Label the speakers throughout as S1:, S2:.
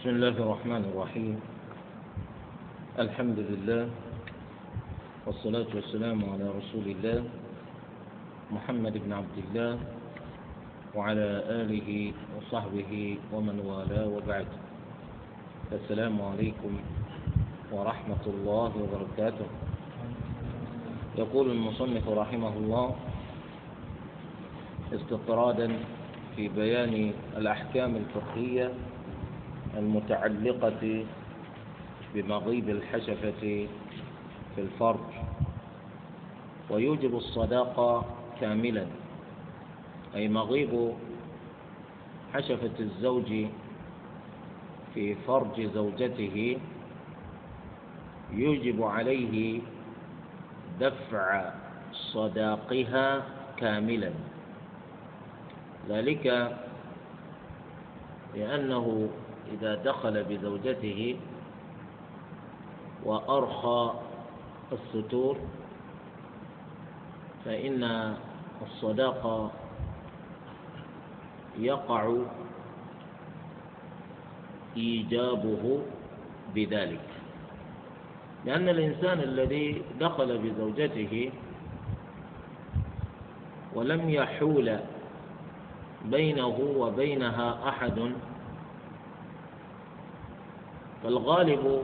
S1: بسم الله الرحمن الرحيم. الحمد لله والصلاة والسلام على رسول الله محمد بن عبد الله وعلى آله وصحبه ومن والاه وبعد. السلام عليكم ورحمة الله وبركاته. يقول المصنف رحمه الله استطرادا في بيان الأحكام الفقهية المتعلقة بمغيب الحشفة في الفرج. ويوجب الصداقة كاملا. أي مغيب حشفة الزوج في فرج زوجته يوجب عليه دفع صداقها كاملا. ذلك لأنه إذا دخل بزوجته وأرخى الستور فإن الصداقة يقع إيجابه بذلك. لأن الإنسان الذي دخل بزوجته ولم يحول بينه وبينها أحد فالغالب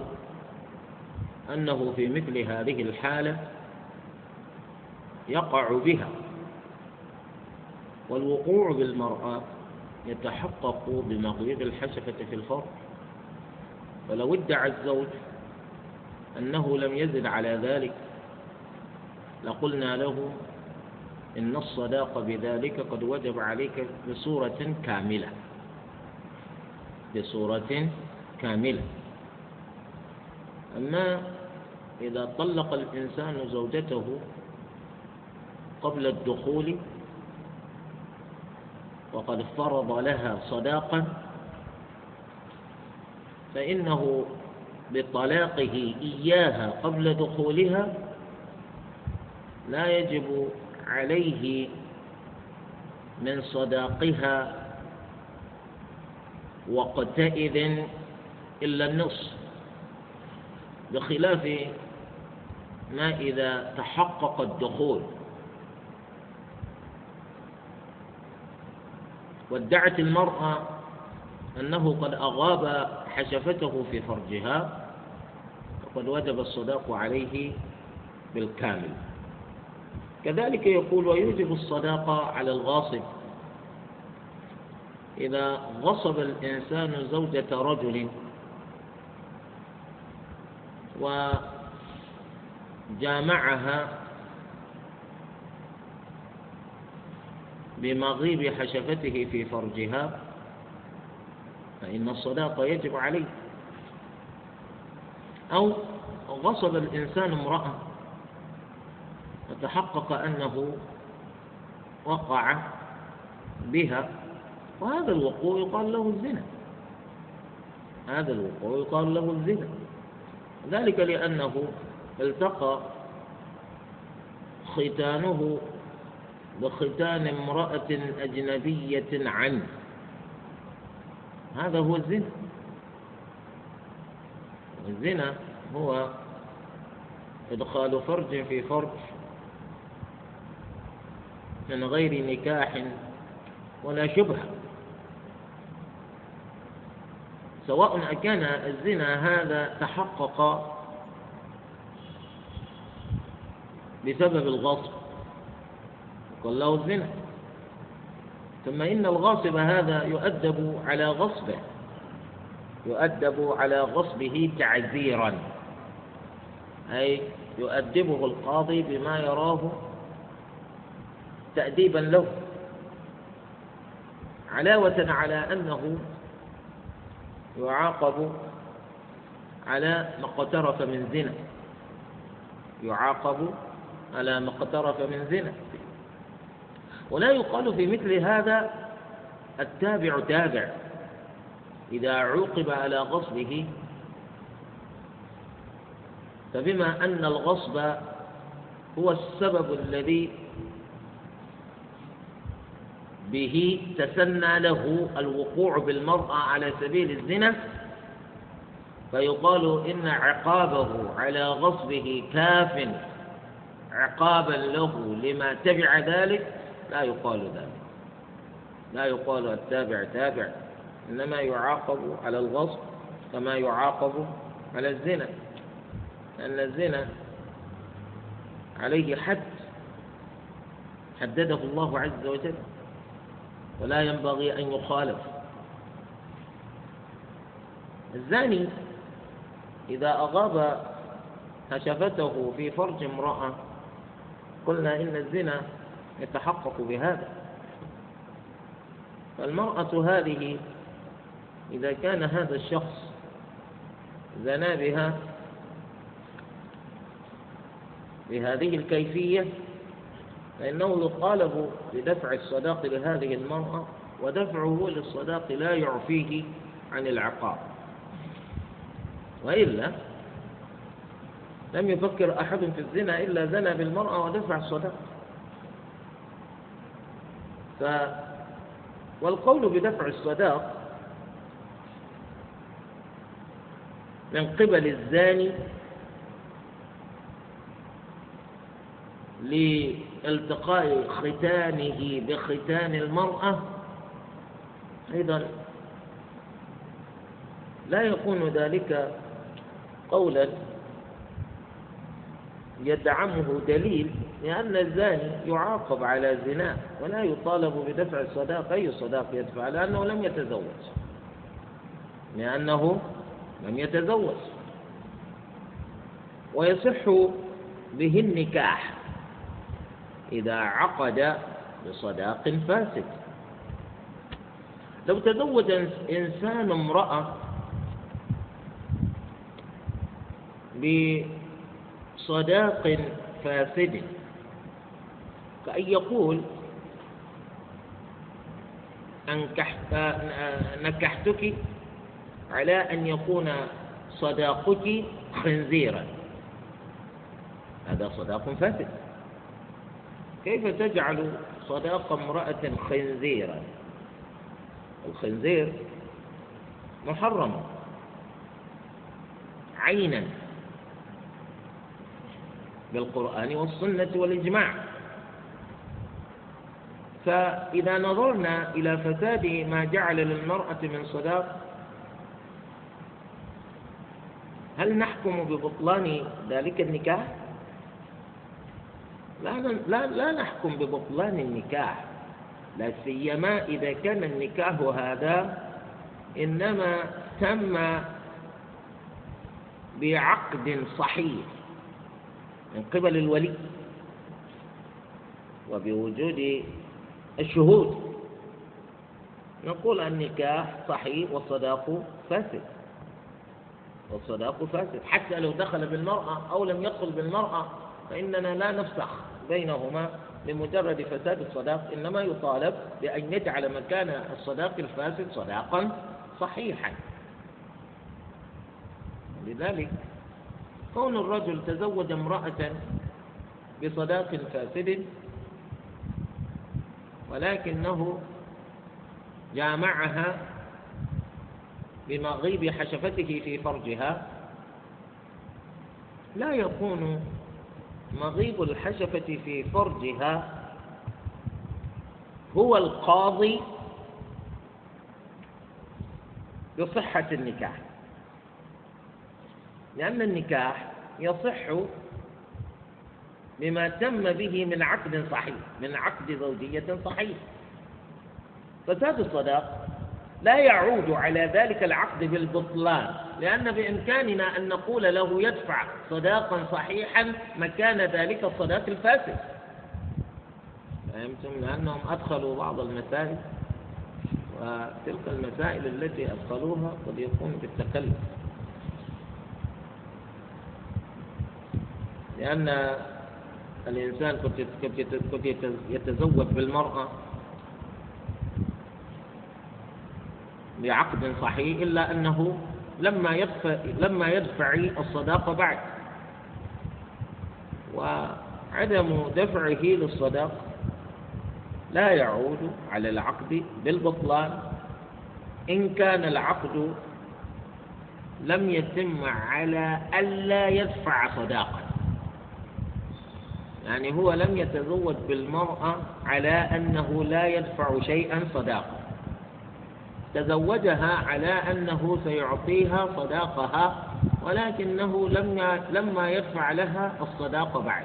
S1: أنه في مثل هذه الحالة يقع بها والوقوع بالمرأة يتحقق بمغيب الحشفة في الفرج. ولو ادعى الزوج أنه لم يزد على ذلك لقلنا له إن الصداق بذلك قد وجب عليك بصورة كاملة. بصورة كاملة. أما إذا طلق الإنسان زوجته قبل الدخول وقد فرض لها صداقا فإنه بطلاقه إياها قبل دخولها لا يجب عليه من صداقها وقتئذ إلا النصف. بخلاف ما إذا تحقق الدخول. وادعت المرأة أنه قد أغاب حشفته في فرجها فقد وجب الصداق عليه بالكامل. كذلك يقول ويوجب الصداقة على الغاصب. إذا غصب الإنسان زوجة رجل وجامعها بمغيب حشفته في فرجها فإن الصداقة يجب عليه. أو غصب الإنسان امرأة وتحقق أنه وقع بها وهذا الوقوع يقال له الزنا. هذا الوقوع يقال له الزنا. ذلك لأنه التقى ختانه بختان امرأة أجنبية عنه. هذا هو الزنا. الزنا هو إدخال فرج في فرج من غير نكاح ولا شبهة. سواء أكان الزنا هذا تحقق بسبب الغصب. قال له الزنا. ثم إن الغاصب هذا يؤدب على غصبه. يؤدب على غصبه تعزيرا أي يؤدبه القاضي بما يراه تأديبا له. علاوة على أنه يعاقب على ما اقترف من زنا. يعاقب على ما اقترف من زنا. ولا يقال في مثل هذا التابع تابع. إذا عوقب على غصبه فبما أن الغصب هو السبب الذي به تسنى له الوقوع بالمرأة على سبيل الزنا فيقال إن عقابه على غصبه كاف عقابا له لما تبع ذلك لا يقال ذلك. لا يقال التابع تابع إنما يعاقب على الغصب كما يعاقب على الزنا. لأن الزنا عليه حد حدده الله عز وجل. ولا ينبغي أن يخالف. الزاني إذا أغاب هشفته في فرج امرأة قلنا إن الزنا يتحقق بهذا. فالمرأة هذه إذا كان هذا الشخص زنا بها بهذه الكيفية فإنه يطالب بدفع الصداق لهذه المرأة ودفعه للصداق لا يعفيه عن العقاب. وإلا لم يفكر أحد في الزنا إلا زنى بالمرأة ودفع الصداق. ف والقول بدفع الصداق من قبل الزاني لالتقاء ختانه بختان المرأة. أيضا لا يكون ذلك قولا يدعمه دليل لأن الزاني يعاقب على زناه ولا يطالب بدفع الصداق. أي صداق يدفع؟ لأنه لم يتزوج. لأنه لم يتزوج. ويصح به النكاح. إذا عقد بصداق فاسد. لو تزوج إنسان امرأة بصداق فاسد كأن يقول أنكحت نكحتك على أن يكون صداقك خنزيرا. هذا صداق فاسد. كيف تجعل صداق امرأة خنزيرا؟ الخنزير محرم. عينا. بالقرآن والسنة والإجماع. فإذا نظرنا إلى فساد ما جعل للمرأة من صداق هل نحكم ببطلان ذلك النكاح؟ لا لا لا نحكم ببطلان النكاح لا سيما إذا كان النكاح هذا إنما تم بعقد صحيح من قبل الولي وبوجود الشهود. نقول النكاح صحيح والصداق فاسد والصداق فاسد. حتى لو دخل بالمرأة أو لم يدخل بالمرأة فإننا لا نفسخ. بينهما بمجرد فساد الصداق إنما يطالب بأن يجعل مكان الصداق الفاسد صداقا صحيحا. لذلك كون الرجل تزوج امرأة بصداق فاسد ولكنه جامعها بمغيب حشفته في فرجها لا يكون مغيب الحشفة في فرجها هو القاضي بصحة النكاح. لأن النكاح يصح بما تم به من عقد صحيح من عقد زوجية صحيح. فساد الصداق لا يعود على ذلك العقد بالبطلان. لأن بإمكاننا أن نقول له يدفع صداقا صحيحا مكان ذلك الصداق الفاسد. فهمتم؟ لأنهم أدخلوا بعض المسائل وتلك المسائل التي أدخلوها قد يكون بالتكلف لأن الإنسان قد يتزوج بالمرأة بعقد صحيح إلا أنه لما يدفع لما يدفع الصداقة بعد. وعدم دفعه للصداقة لا يعود على العقد بالبطلان. إن كان العقد لم يتم على ألا يدفع صداقة. يعني هو لم يتزوج بالمرأة على أنه لا يدفع شيئا صداقة. تزوجها على أنه سيعطيها صداقها ولكنه لم لما يدفع لها الصداقة بعد.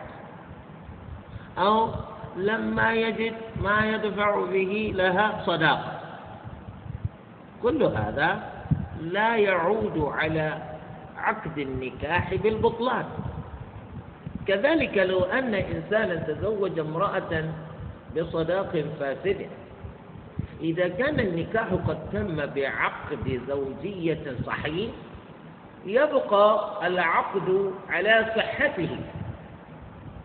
S1: أو لما يجد ما يدفع به لها صداقة كل هذا لا يعود على عقد النكاح بالبطلان. كذلك لو أن إنسانا تزوج امرأة بصداق فاسد إذا كان النكاح قد تم بعقد زوجية صحيح يبقى العقد على صحته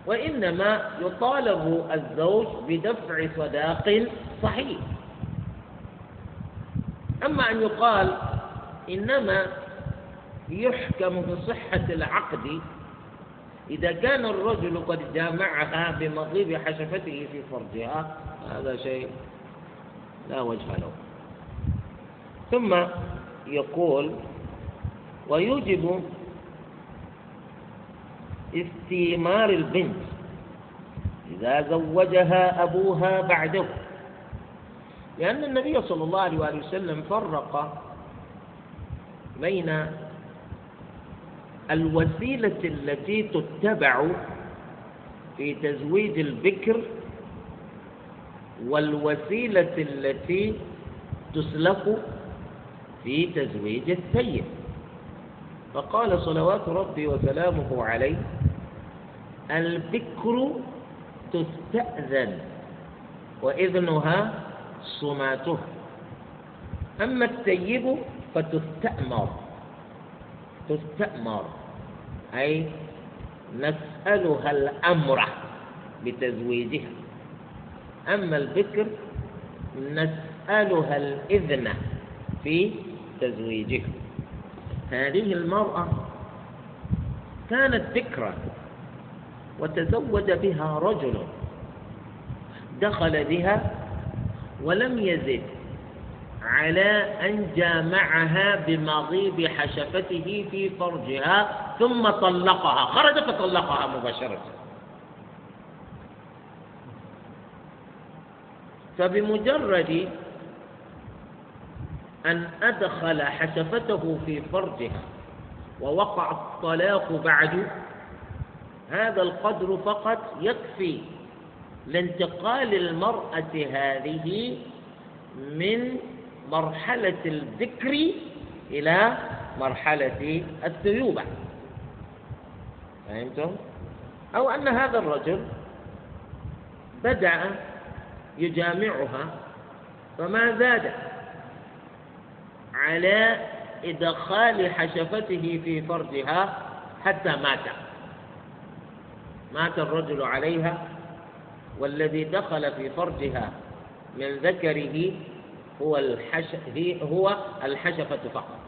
S1: وإنما يطالب الزوج بدفع صداق صحيح. أما أن يقال إنما يحكم بصحة العقد إذا كان الرجل قد جامعها بمضيب حشفته في فرجها هذا شيء لا وجه له. ثم يقول ويوجب استيمار البنت إذا زوجها أبوها بعده. لأن النبي صلى الله عليه وسلم فرق بين الوسيلة التي تتبع في تزويج البكر والوسيلة التي تسلك في تزويج السيد. فقال صلوات ربي وسلامه عليه البكر تستأذن وإذنها صماته. أما السيب فتستأمر تستأمر أي نسألها الأمر بتزويجها. أما البكر نسألها الإذن في تزويجها هذه المرأة كانت بكرا وتزوج بها رجل دخل بها ولم يزد على أن جامعها بمغيب حشفته في فرجها ثم طلقها خرج فطلقها مباشرة. فبمجرد أن أدخل حشفته في فرجها ووقع الطلاق بعد هذا القدر فقط يكفي لانتقال المرأة هذه من مرحلة الذكر إلى مرحلة الثيوبة فهمتم؟ أو أن هذا الرجل بدأ يجامعها فما زاد على إدخال حشفته في فرجها حتى مات. مات الرجل عليها والذي دخل في فرجها من ذكره هو الحش... هو الحشفة فقط.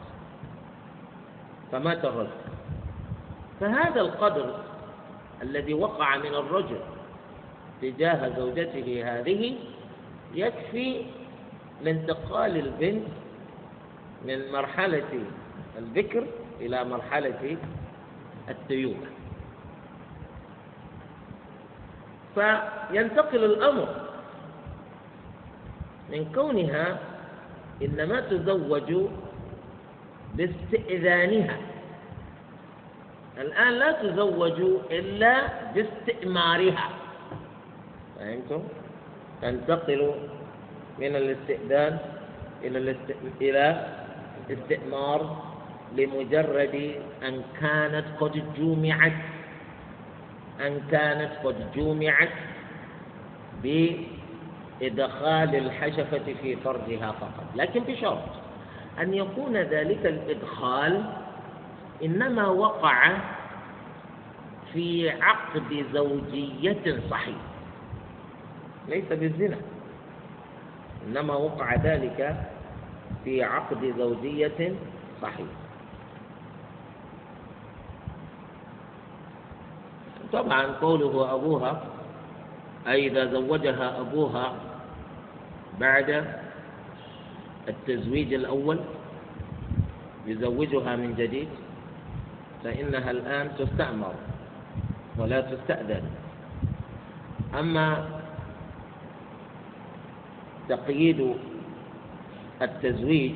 S1: فمات الرجل. فهذا القدر الذي وقع من الرجل تجاه زوجته هذه يكفي لانتقال البنت من مرحلة البكر إلى مرحلة التيوبة فينتقل الأمر من كونها إنما تزوج باستئذانها. الآن لا تزوج إلا باستئمارها. فهمتم؟ تنتقل من الاستئذان إلى. إلى استئمار لمجرد أن كانت قد جمعت أن كانت قد جمعت بإدخال الحشفة في فرجها فقط لكن بشرط أن يكون ذلك الإدخال إنما وقع في عقد زوجية صحيح ليس بالزنا. إنما وقع ذلك في عقد زوجية صحيح. طبعا قوله أبوها أي إذا زوجها أبوها بعد التزويج الأول يزوجها من جديد فإنها الآن تستأمر ولا تستأذن. أما تقييد التزويج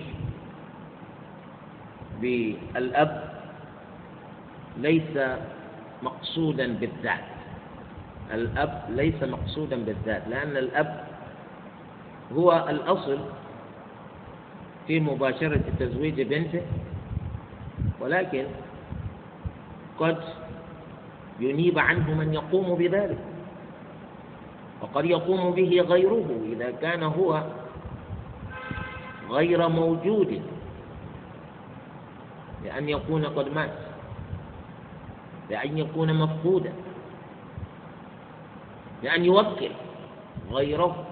S1: بالأب ليس مقصودا بالذات. الأب ليس مقصودا بالذات لأن الأب هو الأصل في مباشرة تزويج بنته ولكن قد ينيب عنه من يقوم بذلك. وقد يقوم به غيره إذا كان هو غير موجود لأن يكون قد مات لأن يكون مفقودا لأن يوكل غيره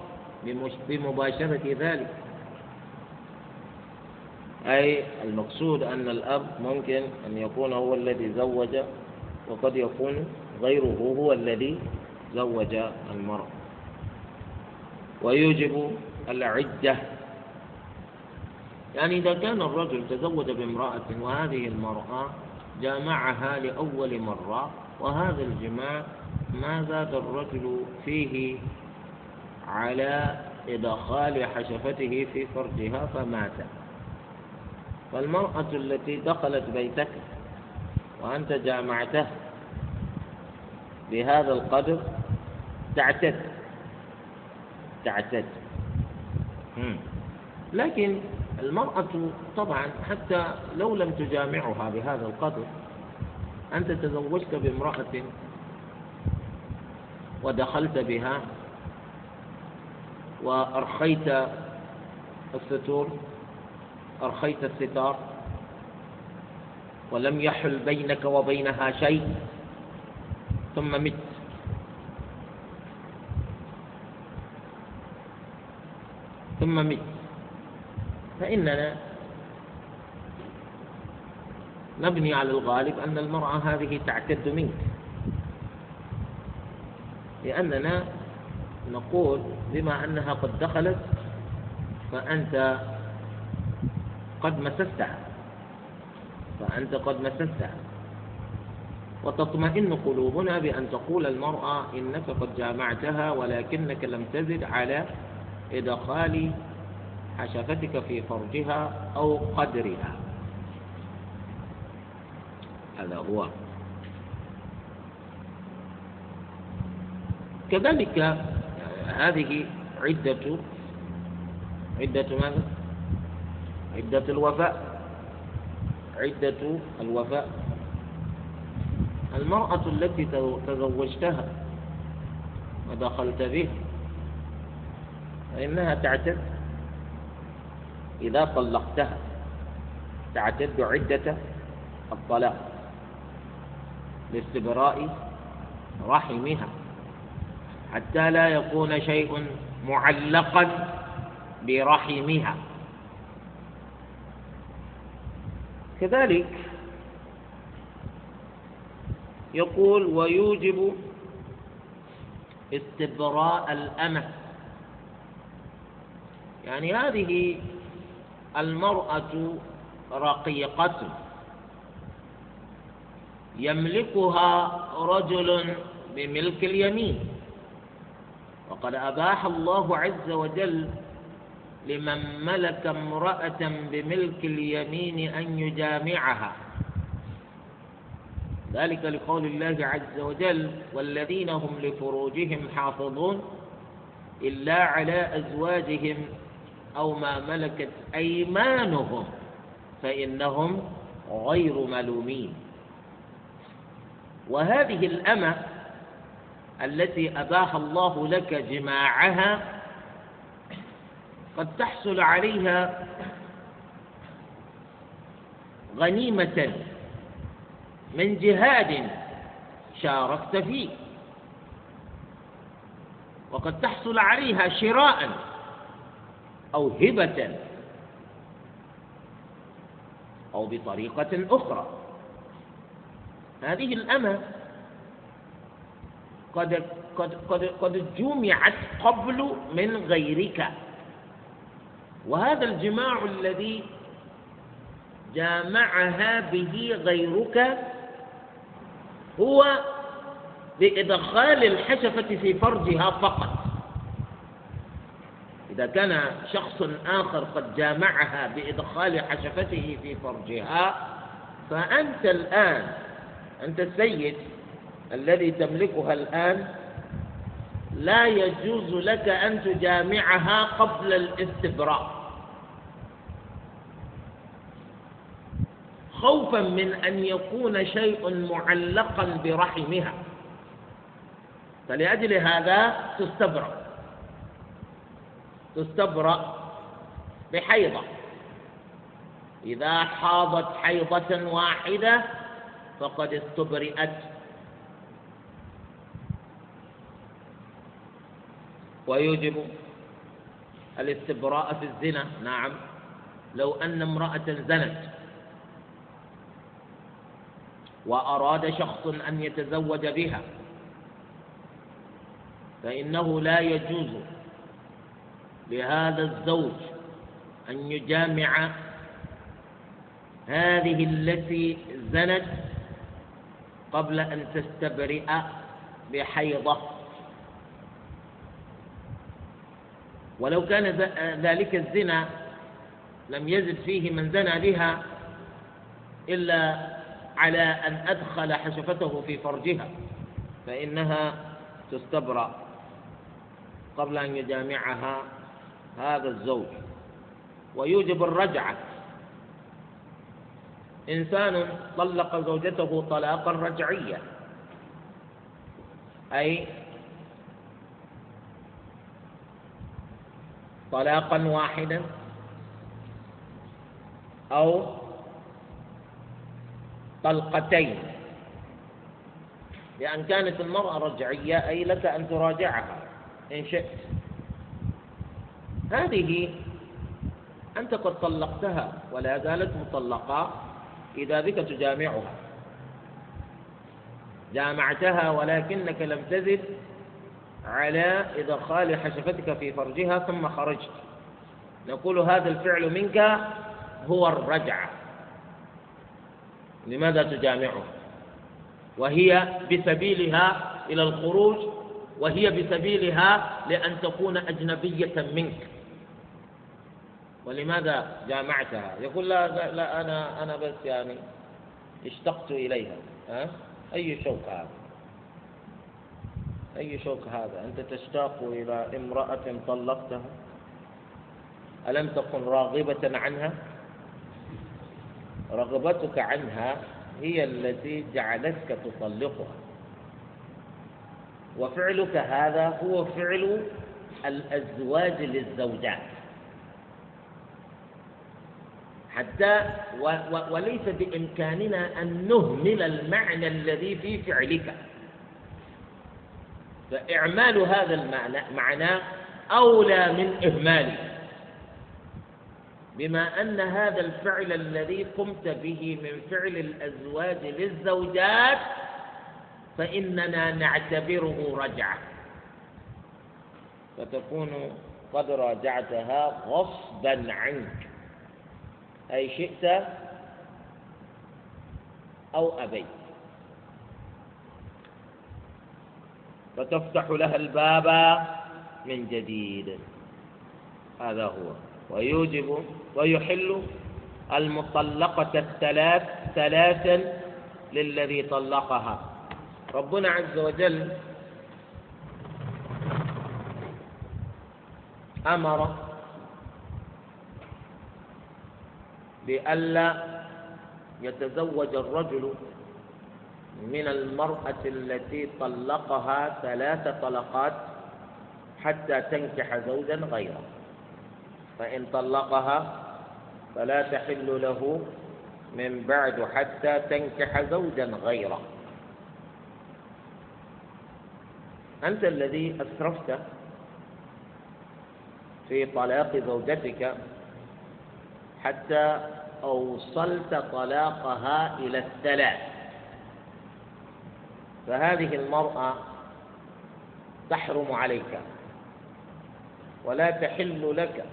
S1: بمباشرة ذلك. أي المقصود أن الأب ممكن أن يكون هو الذي زوج وقد يكون غيره هو الذي زوج المرأة. ويوجب العدة. يعني إذا كان الرجل تزوج بامرأة وهذه المرأة جامعها لأول مرة وهذا الجماع ما زاد الرجل فيه على إدخال حشفته في فرجها فمات. فالمرأة التي دخلت بيتك وأنت جامعته بهذا القدر تعتد. تعتد لكن المرأة طبعا حتى لو لم تجامعها بهذا القدر أنت تزوجت بامرأة ودخلت بها وأرخيت الستور أرخيت الستار ولم يحل بينك وبينها شيء ثم مت. ثم مت فإننا نبني على الغالب أن المرأة هذه تعتد منك. لأننا نقول بما أنها قد دخلت فأنت قد مسستها. فأنت قد مسستها. وتطمئن قلوبنا بأن تقول المرأة إنك قد جامعتها ولكنك لم تزد على إدخال حشفتك في فرجها أو قدرها. هذا هو. كذلك هذه عدة عدة ماذا؟ عدة الوفاء. عدة الوفاء. المرأة التي تزوجتها ودخلت بها فإنها تعتد. إذا طلقتها تعتد عدة الطلاق لاستبراء رحمها حتى لا يكون شيء معلقا برحمها. كذلك يقول ويوجب استبراء الأمة يعني هذه المرأة رقيقة. يملكها رجل بملك اليمين. وقد أباح الله عز وجل لمن ملك امرأة بملك اليمين أن يجامعها. ذلك لقول الله عز وجل والذين هم لفروجهم حافظون إلا على أزواجهم أو ما ملكت أيمانهم فإنهم غير ملومين. وهذه الأمة التي أباح الله لك جماعها قد تحصل عليها غنيمة من جهاد شاركت فيه. وقد تحصل عليها شراء أو هبة أو بطريقة أخرى. هذه الأمة قد قد قد قد جمعت قبل من غيرك. وهذا الجماع الذي جامعها به غيرك هو بإدخال الحشفة في فرجها فقط. إذا كان شخص آخر قد جامعها بإدخال حشفته في فرجها فأنت الآن أنت السيد الذي تملكها الآن لا يجوز لك أن تجامعها قبل الاستبراء. خوفا من أن يكون شيء معلقا برحمها. فلأجل هذا تستبرأ. تستبرأ بحيضة. إذا حاضت حيضة واحدة فقد استبرئت. ويوجب الاستبراء في الزنا. نعم. لو أن امرأة زنت وأراد شخص أن يتزوج بها فإنه لا يجوز لهذا الزوج أن يجامع هذه التي زنت قبل أن تستبرئ بحيضة. ولو كان ذلك الزنا لم يزد فيه من زنى بها إلا على أن أدخل حشفته في فرجها فإنها تستبرأ قبل أن يجامعها هذا الزوج. ويوجب الرجعة. إنسان طلق زوجته طلاقا رجعيا. أي طلاقا واحدا أو طلقتين. لأن كانت المرأة رجعية أي لك أن تراجعها إن شئت. هذه أنت قد طلقتها ولا زالت مطلقة إذا بك تجامعها. جامعتها ولكنك لم تزد على إدخال حشفتك في فرجها ثم خرجت. نقول هذا الفعل منك هو الرجعة لماذا تجامعه وهي بسبيلها إلى الخروج وهي بسبيلها لأن تكون أجنبية منك. ولماذا جامعتها؟ يقول لا, لا, لا أنا أنا بس يعني اشتقت إليها. ها؟ أي شوق هذا؟ أي شوق هذا؟ أنت تشتاق إلى امرأة طلقتها؟ ألم تكن راغبة عنها؟ رغبتك عنها هي التي جعلتك تطلقها. وفعلك هذا هو فعل الأزواج للزوجات. حتى و و وليس بإمكاننا أن نهمل المعنى الذي في فعلك. فإعمال هذا المعنى معنى أولى من إهماله بما أن هذا الفعل الذي قمت به من فعل الأزواج للزوجات فإننا نعتبره رجعة. فتكون قد راجعتها غصبا عنك. أي شئت أو أبيت. فتفتح لها الباب من جديد. هذا هو. ويوجب ويحل المطلقة الثلاث ثلاثا للذي طلقها. ربنا عز وجل أمر بألا يتزوج الرجل من المرأة التي طلقها ثلاث طلقات حتى تنكح زوجا غيره. فإن طلقها فلا تحل له من بعد حتى تنكح زوجا غيره. أنت الذي أسرفت في طلاق زوجتك حتى أوصلت طلاقها إلى الثلاث فهذه المرأة تحرم عليك ولا تحل لك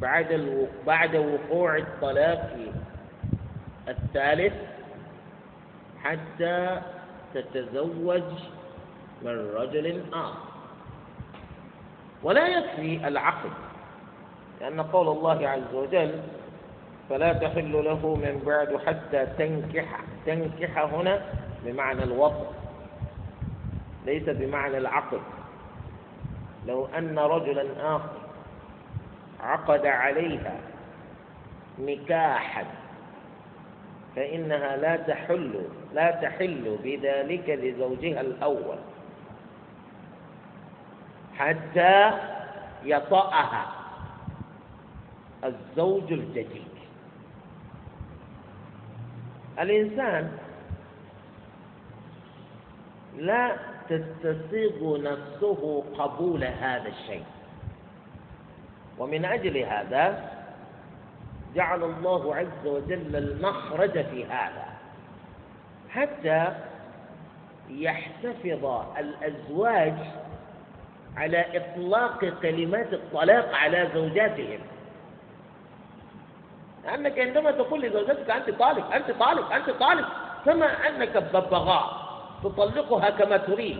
S1: بعد بعد وقوع الطلاق الثالث حتى تتزوج من رجل آخر. ولا يكفي العقد. لأن قول الله عز وجل فلا تحل له من بعد حتى تنكح. تنكح هنا بمعنى الوطن ليس بمعنى العقد. لو أن رجلا آخر عقد عليها نكاحا فإنها لا تحل لا تحل بذلك لزوجها الأول حتى يطأها. الزوج الجديد. الإنسان لا تستسيغ نفسه قبول هذا الشيء. ومن أجل هذا جعل الله عز وجل المخرج في هذا. حتى يحتفظ الأزواج على إطلاق كلمات الطلاق على زوجاتهم. لأنك عندما تقول لزوجتك أنت طالق أنت طالق أنت طالق كما أنك ببغاء تطلقها كما تريد.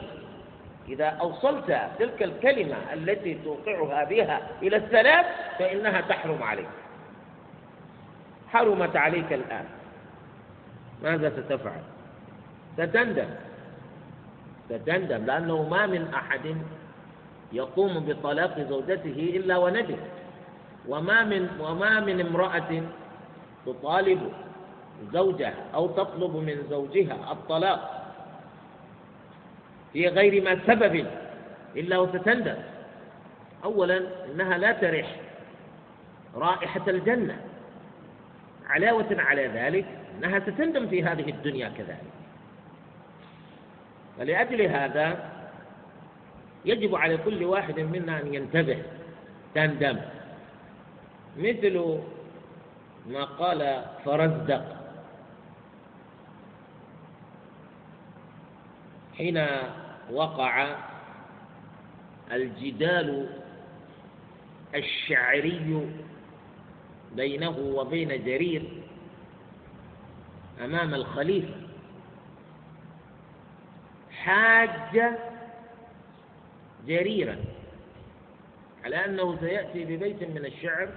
S1: إذا أوصلت تلك الكلمة التي توقعها بها إلى الثلاث فإنها تحرم عليك. حرمت عليك الآن. ماذا ستفعل؟ ستندم. ستندم لأنه ما من أحد يقوم بطلاق زوجته إلا وندم. وما من وما من امرأة تطالب زوجها أو تطلب من زوجها الطلاق في غير ما سبب إلا وستندم أولا إنها لا ترح رائحة الجنة. علاوة على ذلك أنها ستندم في هذه الدنيا كذلك. فلأجل هذا يجب على كل واحد منا أن ينتبه تندم. مثل ما قال فرزدق حين وقع الجدال الشعري بينه وبين جرير أمام الخليفة حاج جريرا على أنه سيأتي ببيت من الشعر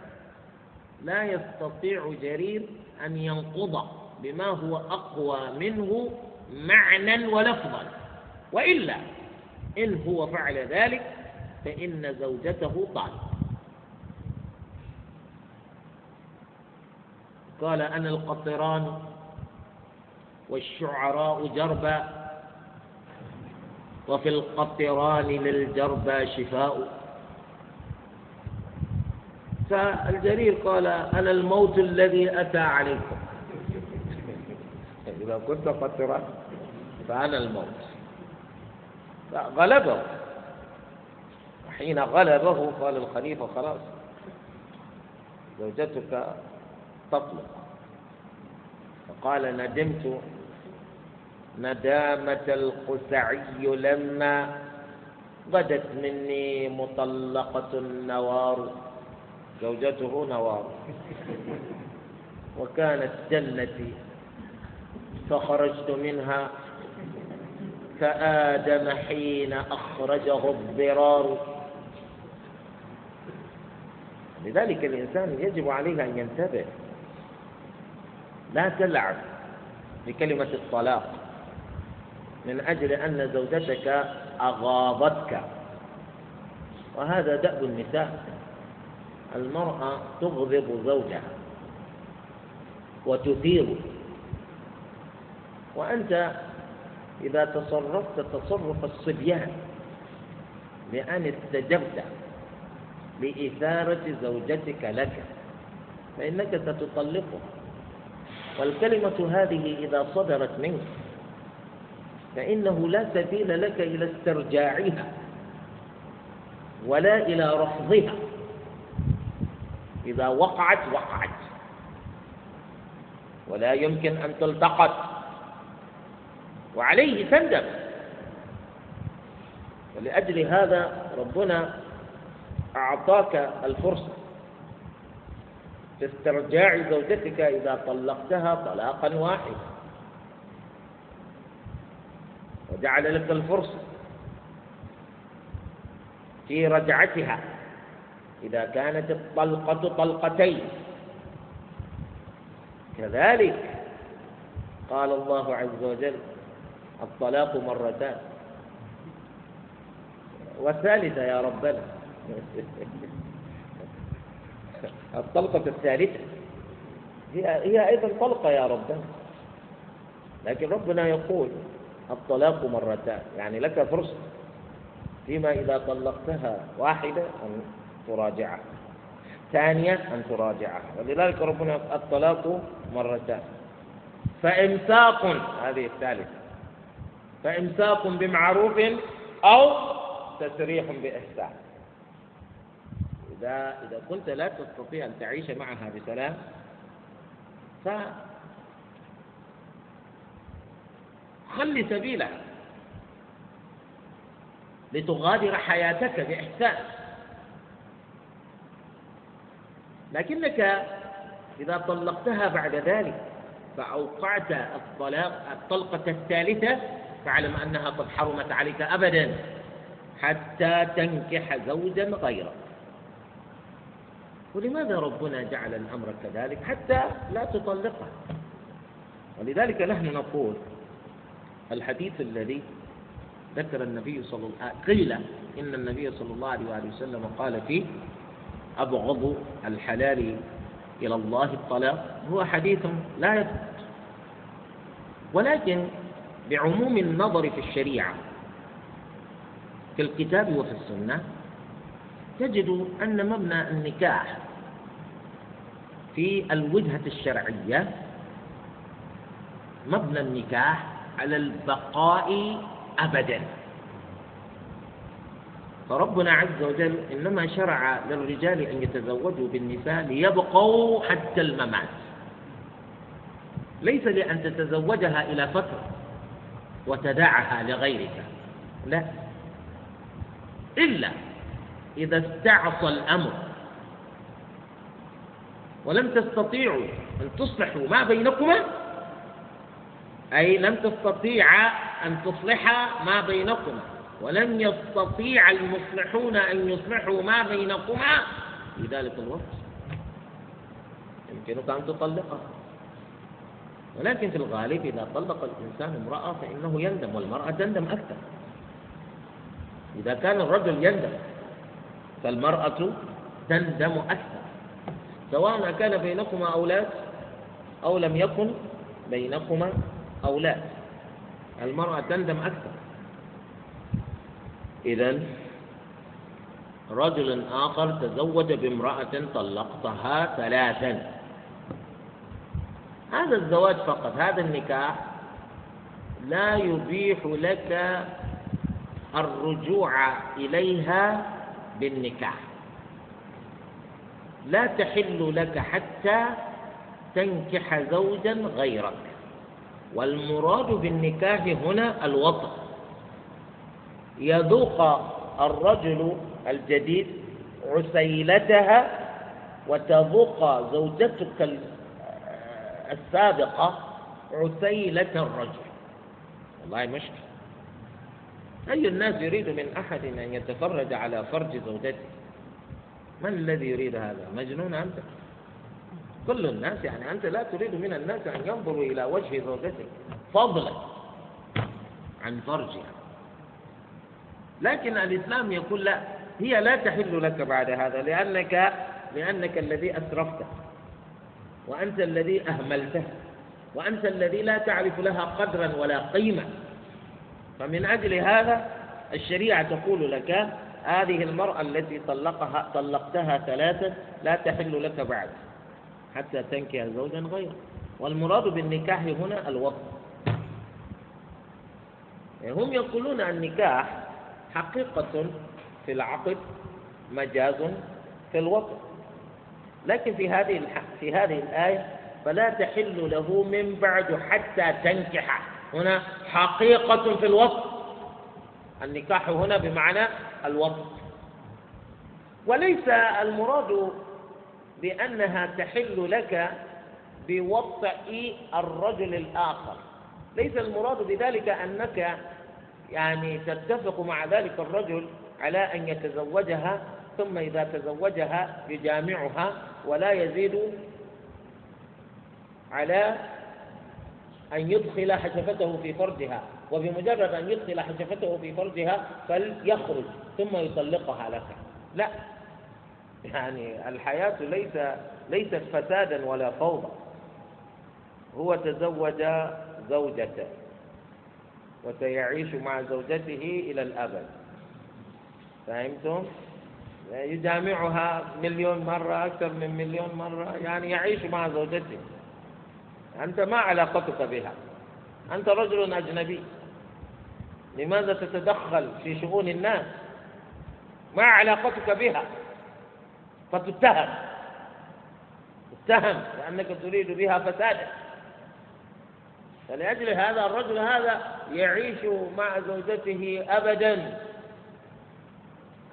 S1: لا يستطيع جرير أن ينقض بما هو أقوى منه معنى ولفظا. وإلا إن هو فعل ذلك فإن زوجته طالب. قال أنا القطران والشعراء جربا وفي القطران للجربى شفاء. فالجرير قال أنا الموت الذي أتى عليكم. إذا كنت قطران فأنا الموت. غلبه وحين غلبه قال الخليفة خلاص زوجتك تطلق. فقال ندمت ندامة القسعي لما غدت مني مطلقة النوار. زوجته نوار. وكانت جنتي فخرجت منها كآدم حين أخرجه الضرار. لذلك الإنسان يجب عليه أن ينتبه. لا تلعب بكلمة الطلاق من أجل أن زوجتك أغاضتك. وهذا دأب النساء. المرأة تغضب زوجها وتثيره وأنت إذا تصرفت تصرف الصبيان لأن استجبت لإثارة زوجتك لك فإنك ستطلقها. والكلمة هذه إذا صدرت منك فإنه لا سبيل لك إلى استرجاعها ولا إلى رفضها. إذا وقعت وقعت. ولا يمكن أن تلتقط. وعليه تندم. ولأجل هذا ربنا أعطاك الفرصة في استرجاع زوجتك إذا طلقتها طلاقا واحدا. وجعل لك الفرصة في رجعتها. إذا كانت الطلقة طلقتين. كذلك قال الله عز وجل الطلاق مرتان. والثالثة يا ربنا. الطلقة الثالثة. هي هي أيضا طلقة يا ربنا. لكن ربنا يقول الطلاق مرتان. يعني لك فرصة فيما إذا طلقتها واحدة أن تراجعها ثانية أن تراجعها ولذلك ربنا الطلاق مرتان. فإمساق هذه الثالثة. فإمساق بمعروف أو تسريح بإحسان. إذا إذا كنت لا تستطيع أن تعيش معها بسلام ف خلي سبيلها. لتغادر حياتك بإحسان. لكنك إذا طلقتها بعد ذلك فأوقعت الطلاق الطلقة الثالثة فاعلم أنها قد حرمت عليك أبدا حتى تنكح زوجا غيره ولماذا ربنا جعل الأمر كذلك؟ حتى لا تطلقها. ولذلك نحن نقول الحديث الذي ذكر النبي صلى الله عليه وسلم قيل إن النبي صلى الله عليه وسلم قال فيه أبغض الحلال إلى الله الطلاق هو حديث لا يثبت. ولكن بعموم النظر في الشريعة في الكتاب وفي السنة تجد أن مبنى النكاح في الوجهة الشرعية مبنى النكاح على البقاء أبدا. فربنا عز وجل إنما شرع للرجال أن يتزوجوا بالنساء ليبقوا حتى الممات. ليس لأن تتزوجها إلى فترة وتدعها لغيرك لا. إلا إذا استعصى الأمر ولم تستطيعوا أن تصلحوا ما بينكما أي لم تستطيع أن تصلح ما بينكما. ولم يستطيع المصلحون أن يصلحوا ما بينكما في ذلك الوقت. يمكنك أن تطلقها ولكن في الغالب إذا طلق الإنسان امرأة فإنه يندم والمرأة تندم أكثر. إذا كان الرجل يندم فالمرأة تندم أكثر. سواء كان بينكما أولاد أو لم يكن بينكما أولاد المرأة تندم أكثر. إذا رجل آخر تزوج بامرأة طلقتها ثلاثا. هذا الزواج فقط هذا النكاح لا يبيح لك الرجوع إليها بالنكاح. لا تحل لك حتى تنكح زوجا غيرك. والمراد بالنكاح هنا الوطن. يذوق الرجل الجديد عسيلتها وتذوق زوجتك السابقة عسيلة الرجل. والله مشكلة. أي الناس يريد من أحد أن يتفرج على فرج زوجته؟ من الذي يريد هذا؟ مجنون أنت. كل الناس يعني أنت لا تريد من الناس أن ينظروا إلى وجه زوجتك فضلا عن فرجها. لكن الإسلام يقول لا هي لا تحل لك بعد هذا لأنك لأنك الذي أسرفت وأنت الذي أهملته وأنت الذي لا تعرف لها قدرا ولا قيمة. فمن أجل هذا الشريعة تقول لك هذه المرأة التي طلقها طلقتها ثلاثة لا تحل لك بعد حتى تنكح زوجا غيره. والمراد بالنكاح هنا يعني هم يقولون النكاح حقيقة في العقد مجاز في الوطن لكن في هذه في هذه الآية فلا تحل له من بعد حتى تنكح. هنا حقيقة في الوصف النكاح هنا بمعنى الوصف وليس المراد بأنها تحل لك بوطئ الرجل الآخر. ليس المراد بذلك أنك يعني تتفق مع ذلك الرجل على أن يتزوجها ثم إذا تزوجها يجامعها ولا يزيد على أن يدخل حشفته في فرجها. وبمجرد أن يدخل حشفته في فرجها فليخرج ثم يطلقها لك. لا. يعني الحياة ليس ليست فسادا ولا فوضى. هو تزوج زوجة وسيعيش مع زوجته إلى الأبد. فهمتم؟ يجامعها مليون مرة أكثر من مليون مرة يعني يعيش مع زوجته. أنت ما علاقتك بها. أنت رجل أجنبي. لماذا تتدخل في شؤون الناس؟ ما علاقتك بها. فتتهم. تتهم لأنك تريد بها فسادا فلأجل هذا الرجل هذا يعيش مع زوجته أبدا.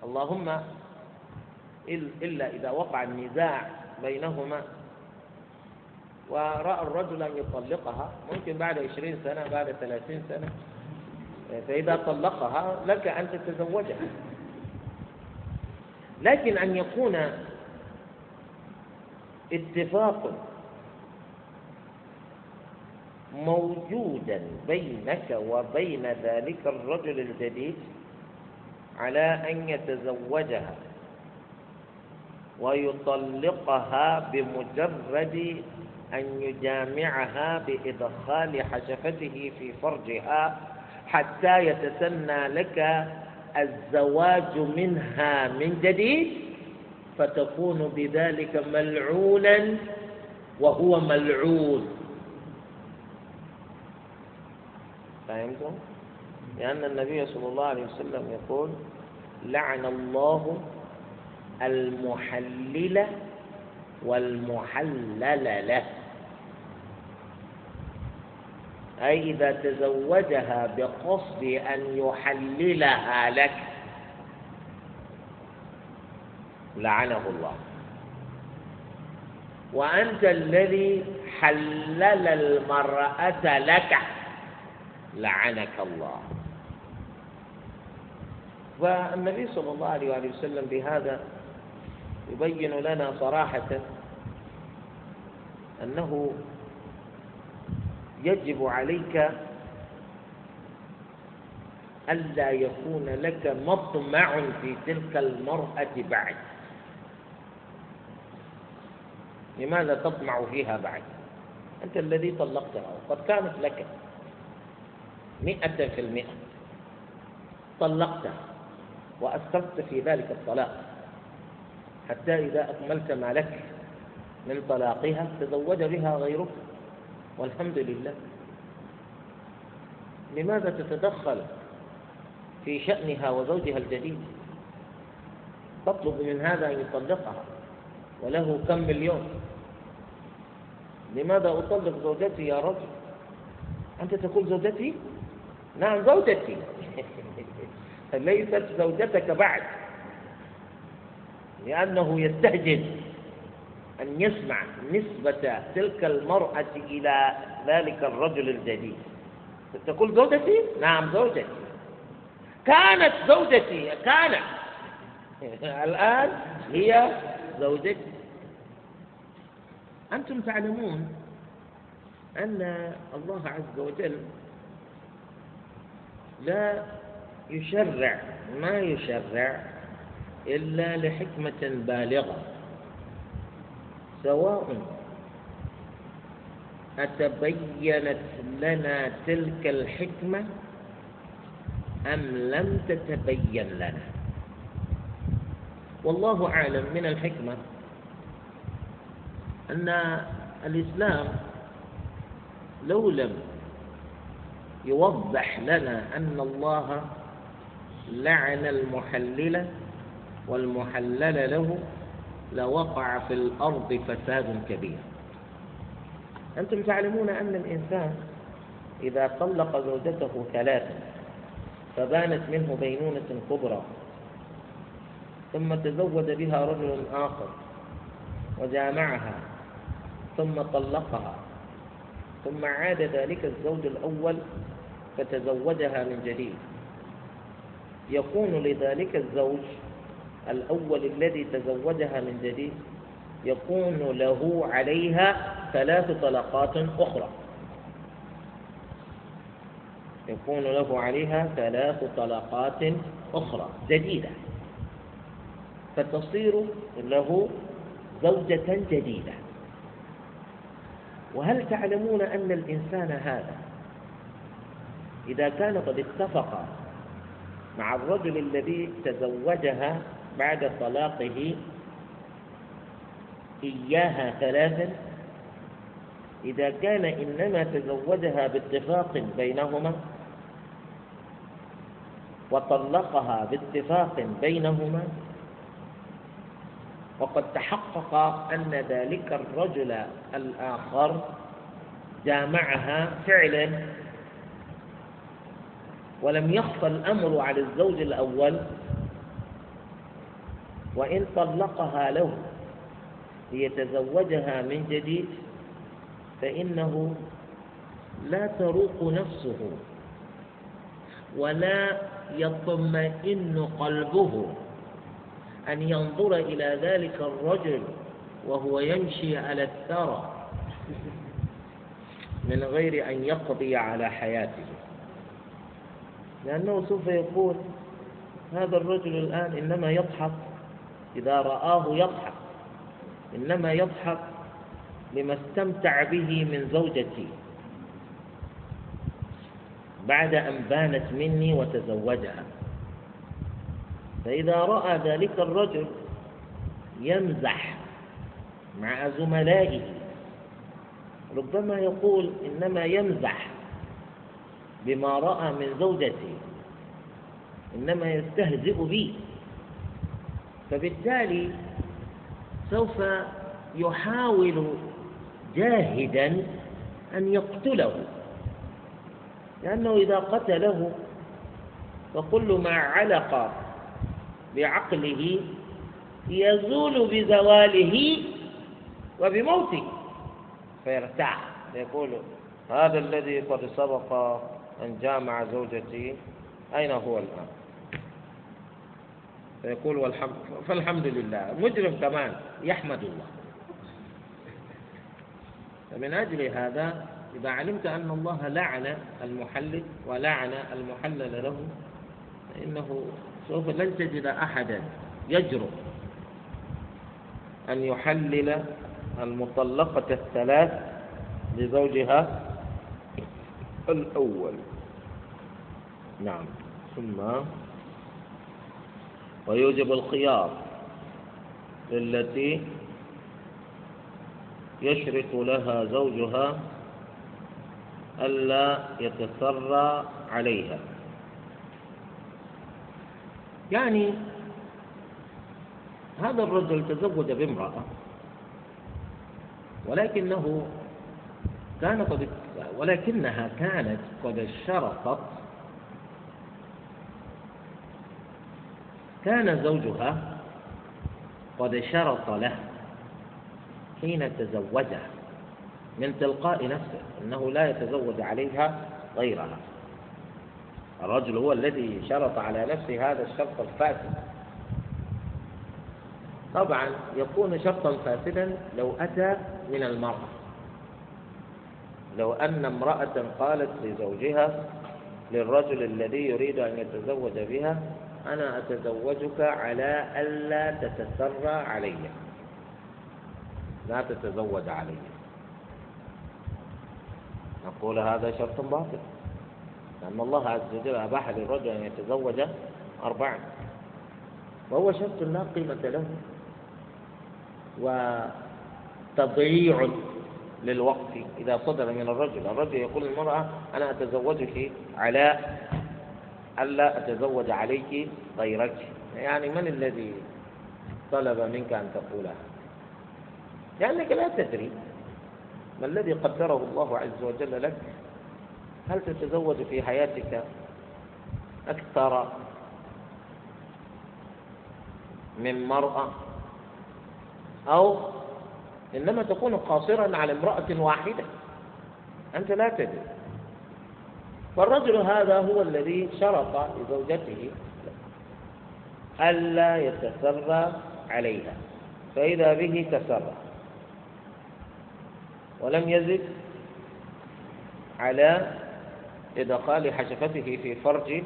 S1: اللهم إلا إذا وقع النزاع بينهما ورأى الرجل أن يطلقها ممكن بعد عشرين سنة بعد ثلاثين سنة. فإذا طلقها لك أن تتزوجها. لكن أن يكون اتفاق موجودا بينك وبين ذلك الرجل الجديد على أن يتزوجها ويطلقها بمجرد أن يجامعها بإدخال حشفته في فرجها حتى يتسنى لك الزواج منها من جديد فتكون بذلك ملعونا وهو ملعون. فهمتم؟ لأن النبي صلى الله عليه وسلم يقول لعن الله المحلل والمحلل له. أي إذا تزوجها بقصد أن يحللها لك لعنه الله. وأنت الذي حلل المرأة لك. لعنك الله. فالنبي صلى الله عليه وسلم بهذا يبين لنا صراحة أنه يجب عليك ألا يكون لك مطمع في تلك المرأة بعد. لماذا تطمع فيها بعد؟ أنت الذي طلقتها وقد كانت لك. مئة في المئة. طلقتها وأسقطت في ذلك الطلاق. حتى إذا أكملت ما لك من طلاقها تزوج بها غيرك. والحمد لله. لماذا تتدخل في شأنها وزوجها الجديد؟ تطلب من هذا أن يطلقها وله كم مليون؟ لماذا أطلق زوجتي يا رجل؟ أنت تقول زوجتي نعم زوجتي. ليست زوجتك بعد. لأنه يستهجن أن يسمع نسبة تلك المرأة إلى ذلك الرجل الجديد. تقول زوجتي؟ نعم زوجتي. كانت زوجتي كانت. الآن هي زوجتي. أنتم تعلمون أن الله عز وجل لا يشرع ما يشرع إلا لحكمة بالغة سواء أتبينت لنا تلك الحكمة أم لم تتبين لنا. والله أعلم من الحكمة أن الإسلام لو لم يوضح لنا أن الله لعن المحلل والمحلل له لوقع في الأرض فساد كبير. أنتم تعلمون أن الإنسان إذا طلق زوجته ثلاثا فبانت منه بينونة كبرى ثم تزوج بها رجل آخر وجامعها ثم طلقها ثم عاد ذلك الزوج الأول فتزوجها من جديد. يكون لذلك الزوج الأول الذي تزوجها من جديد يكون له عليها ثلاث طلقات أخرى. يكون له عليها ثلاث طلقات أخرى جديدة. فتصير له زوجة جديدة. وهل تعلمون أن الإنسان هذا إذا كان قد اتفق مع الرجل الذي تزوجها بعد طلاقه إياها ثلاثا إذا كان إنما تزوجها باتفاق بينهما وطلقها باتفاق بينهما وقد تحقق أن ذلك الرجل الآخر جامعها فعلا ولم يخفى الأمر على الزوج الأول وإن طلقها له ليتزوجها من جديد فإنه لا تروق نفسه ولا يطمئن قلبه أن ينظر إلى ذلك الرجل وهو يمشي على الثرى من غير أن يقضي على حياته. لأنه سوف يقول هذا الرجل الآن إنما يضحك إذا رآه يضحك إنما يضحك لما استمتع به من زوجتي. بعد أن بانت مني وتزوجها. فإذا رأى ذلك الرجل يمزح مع زملائه. ربما يقول إنما يمزح بما رأى من زوجتي إنما يستهزئ بي. فبالتالي سوف يحاول جاهدا أن يقتله لأنه إذا قتله فكل ما علق بعقله يزول بزواله وبموته فيرتاح يقول هذا الذي قد سبق أن جامع زوجتي. أين هو الآن؟ فيقول والحمد فالحمد لله. مجرم كمان. يحمد الله. فمن أجل هذا إذا علمت أن الله لعن المحلل ولعن المحلل له فإنه سوف لن تجد أحدا يجرؤ أن يحلل المطلقة الثلاث لزوجها الأول. نعم. ثم ويوجب الخيار للتي يشرط لها زوجها ألا يتسرى عليها. يعني هذا الرجل تزوج بامرأة ولكنه كان قد ولكنها كانت قد اشترطت كان زوجها قد شرط له حين تزوجها من تلقاء نفسه أنه لا يتزوج عليها غيرها. الرجل هو الذي شرط على نفسه هذا الشرط الفاسد. طبعا يكون شرطا فاسدا لو أتى من المرأة. لو أن امرأة قالت لزوجها للرجل الذي يريد أن يتزوج بها أنا أتزوجك على ألا تتسرى علي. لا تتزوج علي. نقول هذا شرط باطل. لأن الله عز وجل أباح للرجل أن يتزوج أربعا. وهو شرط لا قيمة له. وتضييع للوقت إذا صدر من الرجل. الرجل يقول للمرأة أنا أتزوجك على ألا أتزوج عليك غيرك. يعني من الذي طلب منك أن تقولها لأنك لا تدري ما الذي قدره الله عز وجل لك. هل تتزوج في حياتك أكثر من مرأة أو إنما تكون قاصرا على امرأة واحدة. أنت لا تدري. فالرجل هذا هو الذي شرط لزوجته ألا يتسرى عليها. فإذا به تسرى. ولم يزد على إدخال حشفته في فرج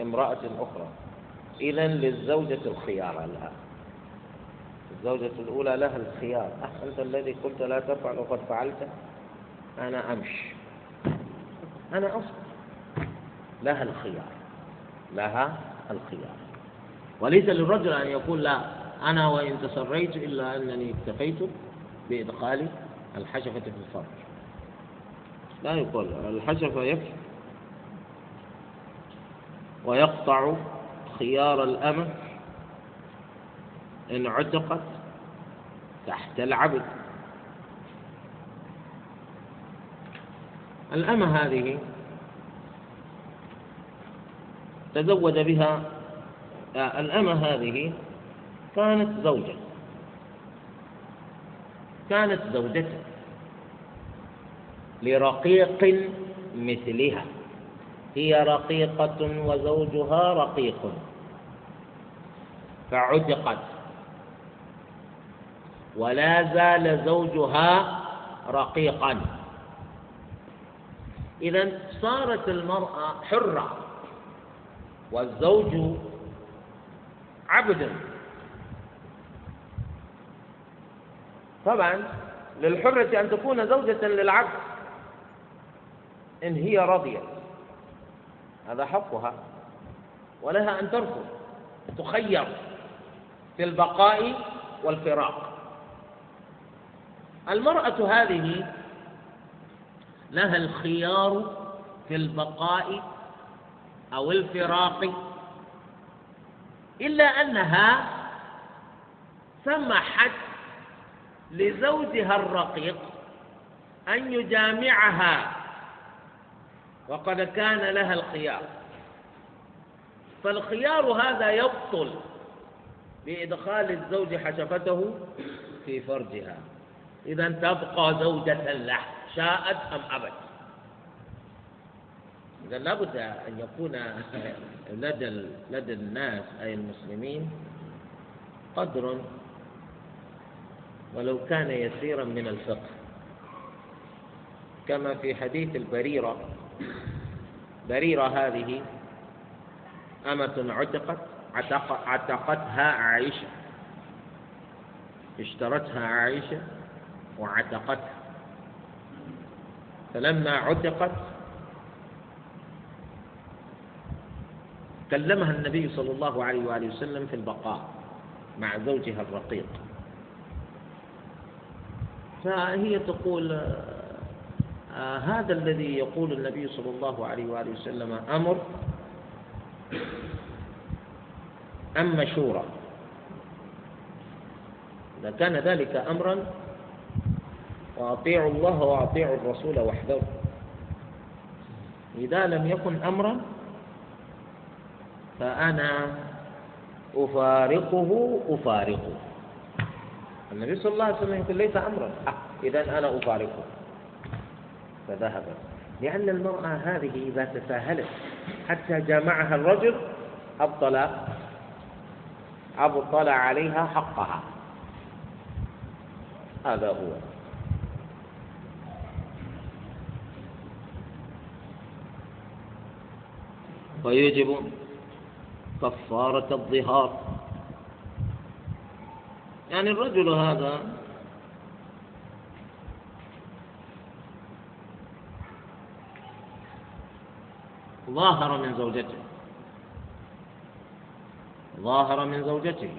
S1: امرأة أخرى. إذا للزوجة الخيار لها. الزوجة الأولى لها الخيار. أنت الذي قلت لا تفعل وقد فعلت. أنا أمشي. أنا أصبر. لها الخيار. لها الخيار. وليس للرجل أن يقول لا أنا وإن تسريت إلا أنني اكتفيت بإدخال الحشفة في الفرج. لا يقول الحشفة يكفي. ويقطع خيار الأمة. إن عتقت تحت العبد. الأمة هذه تزوج بها الأمة هذه كانت زوجة. كانت زوجة لرقيق مثلها. هي رقيقة وزوجها رقيق. فعتقت ولا زال زوجها رقيقا. إذا صارت المرأة حرة والزوج عبدا طبعا للحرة أن تكون زوجة للعبد إن هي رضيت هذا حقها ولها أن ترفض تخير في البقاء والفراق. المرأة هذه لها الخيار في البقاء أو الفراق إلا أنها سمحت لزوجها الرقيق أن يجامعها وقد كان لها الخيار. فالخيار هذا يبطل بإدخال الزوج حشفته في فرجها. إذا تبقى زوجة له شاءت أم أبت؟ إذا لابد أن يكون لدى لدى الناس أي المسلمين قدر ولو كان يسيرا من الفقه. كما في حديث البريرة بريرة هذه أمة عتقت عتق عتقتها عائشة اشترتها عائشة وعتقتها فلما عتقت كلمها النبي صلى الله عليه وآله وسلم في البقاء مع زوجها الرقيق. فهي تقول آه هذا الذي يقول النبي صلى الله عليه وآله وسلم أمر أم مشورة؟ إذا كان ذلك أمرا وأطيعوا الله وأطيعوا الرسول وحده. إذا لم يكن أمرا فأنا أفارقه أفارقه. النبي صلى الله عليه وسلم يقول ليس أمرا. آه إذا أنا أفارقه. فذهبت لأن المرأة هذه إذا تساهلت حتى جامعها الرجل أبطل أبطل عليها حقها. هذا هو. ويجب كفارة الظهار. يعني الرجل هذا ظاهر من زوجته ظاهر من زوجته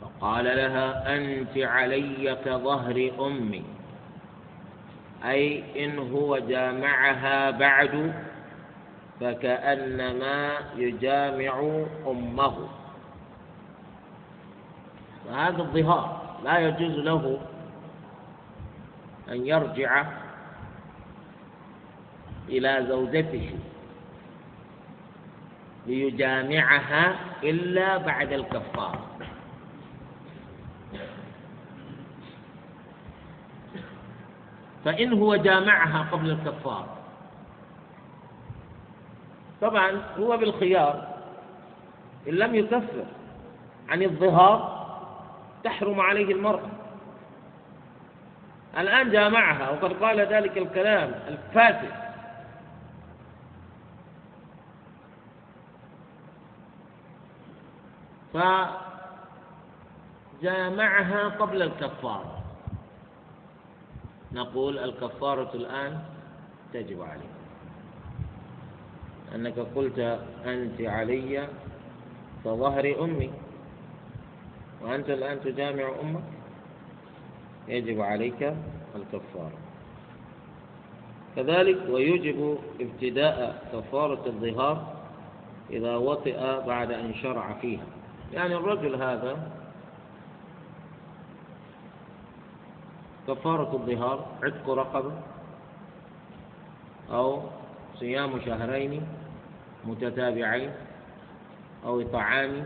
S1: فقال لها أنت علي كظهر أمي أي إن هو جامعها بعد فكأنما يجامع أمه. وهذا الظهار لا يجوز له أن يرجع إلى زوجته ليجامعها إلا بعد الكفارة فإن هو جامعها قبل الكفارة طبعا هو بالخيار إن لم يكفر عن الظهار تحرم عليه المرأة. الآن جامعها وقد قال ذلك الكلام الفاسد فجامعها قبل الكفارة نقول الكفارة الآن تجب عليه أنك قلت أنت علي كظهر أمي. وأنت الآن تجامع أمك. يجب عليك الكفارة. كذلك ويجب ابتداء كفارة الظهار إذا وطئ بعد أن شرع فيها. يعني الرجل هذا كفارة الظهار عتق رقبة أو صيام شهرين متتابعين أو إطعام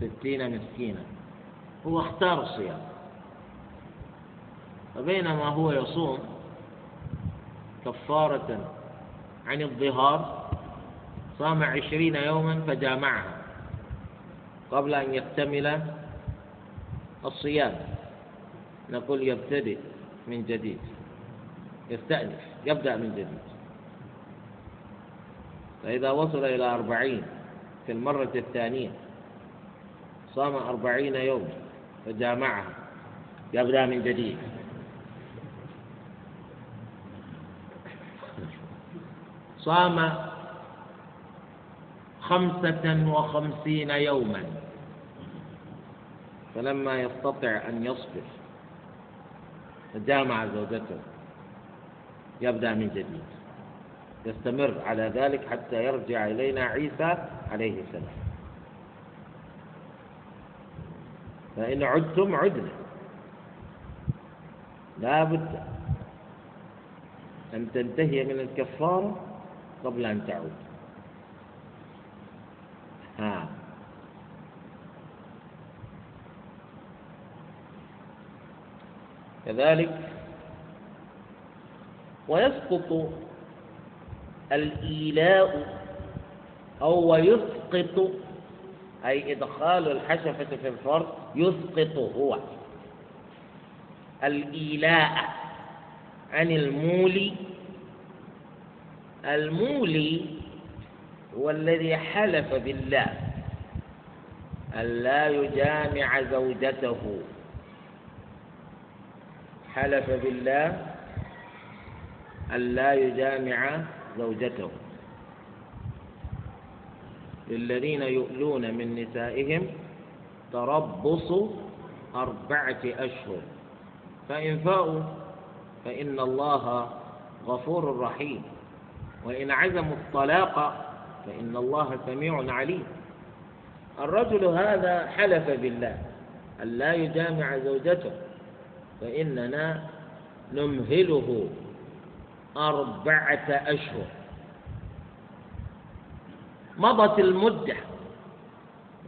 S1: ستين مسكينا. هو اختار الصيام. فبينما هو يصوم كفارة عن الظهار صام عشرين يوما فجامعها قبل أن يكتمل الصيام. نقول يبتدئ من جديد. يستأنف يبدأ من جديد. فإذا وصل إلى أربعين في المرة الثانية صام أربعين يوم فجامعها. يبدأ من جديد. صام خمسة وخمسين يوما. فلما يستطع أن يصبر فجامع زوجته. يبدأ من جديد. يستمر على ذلك حتى يرجع إلينا عيسى عليه السلام. فإن عدتم عدنا. لا بد أن تنتهي من الكفارة قبل أن تعود. ها. كذلك ويسقط الإيلاء أو ويسقط أي إدخال الحشفة في الفرد يسقط هو. الإيلاء عن المولي. المولي هو الذي حلف بالله ألا يجامع زوجته. حلف بالله ألا يجامع زوجته. للذين يؤلون من نسائهم تربص أربعة أشهر. فإن فاءوا فإن الله غفور رحيم. وإن عزموا الطلاق فإن الله سميع عليم. الرجل هذا حلف بالله أن لا يجامع زوجته فإننا نمهله. أربعة أشهر. مضت المدة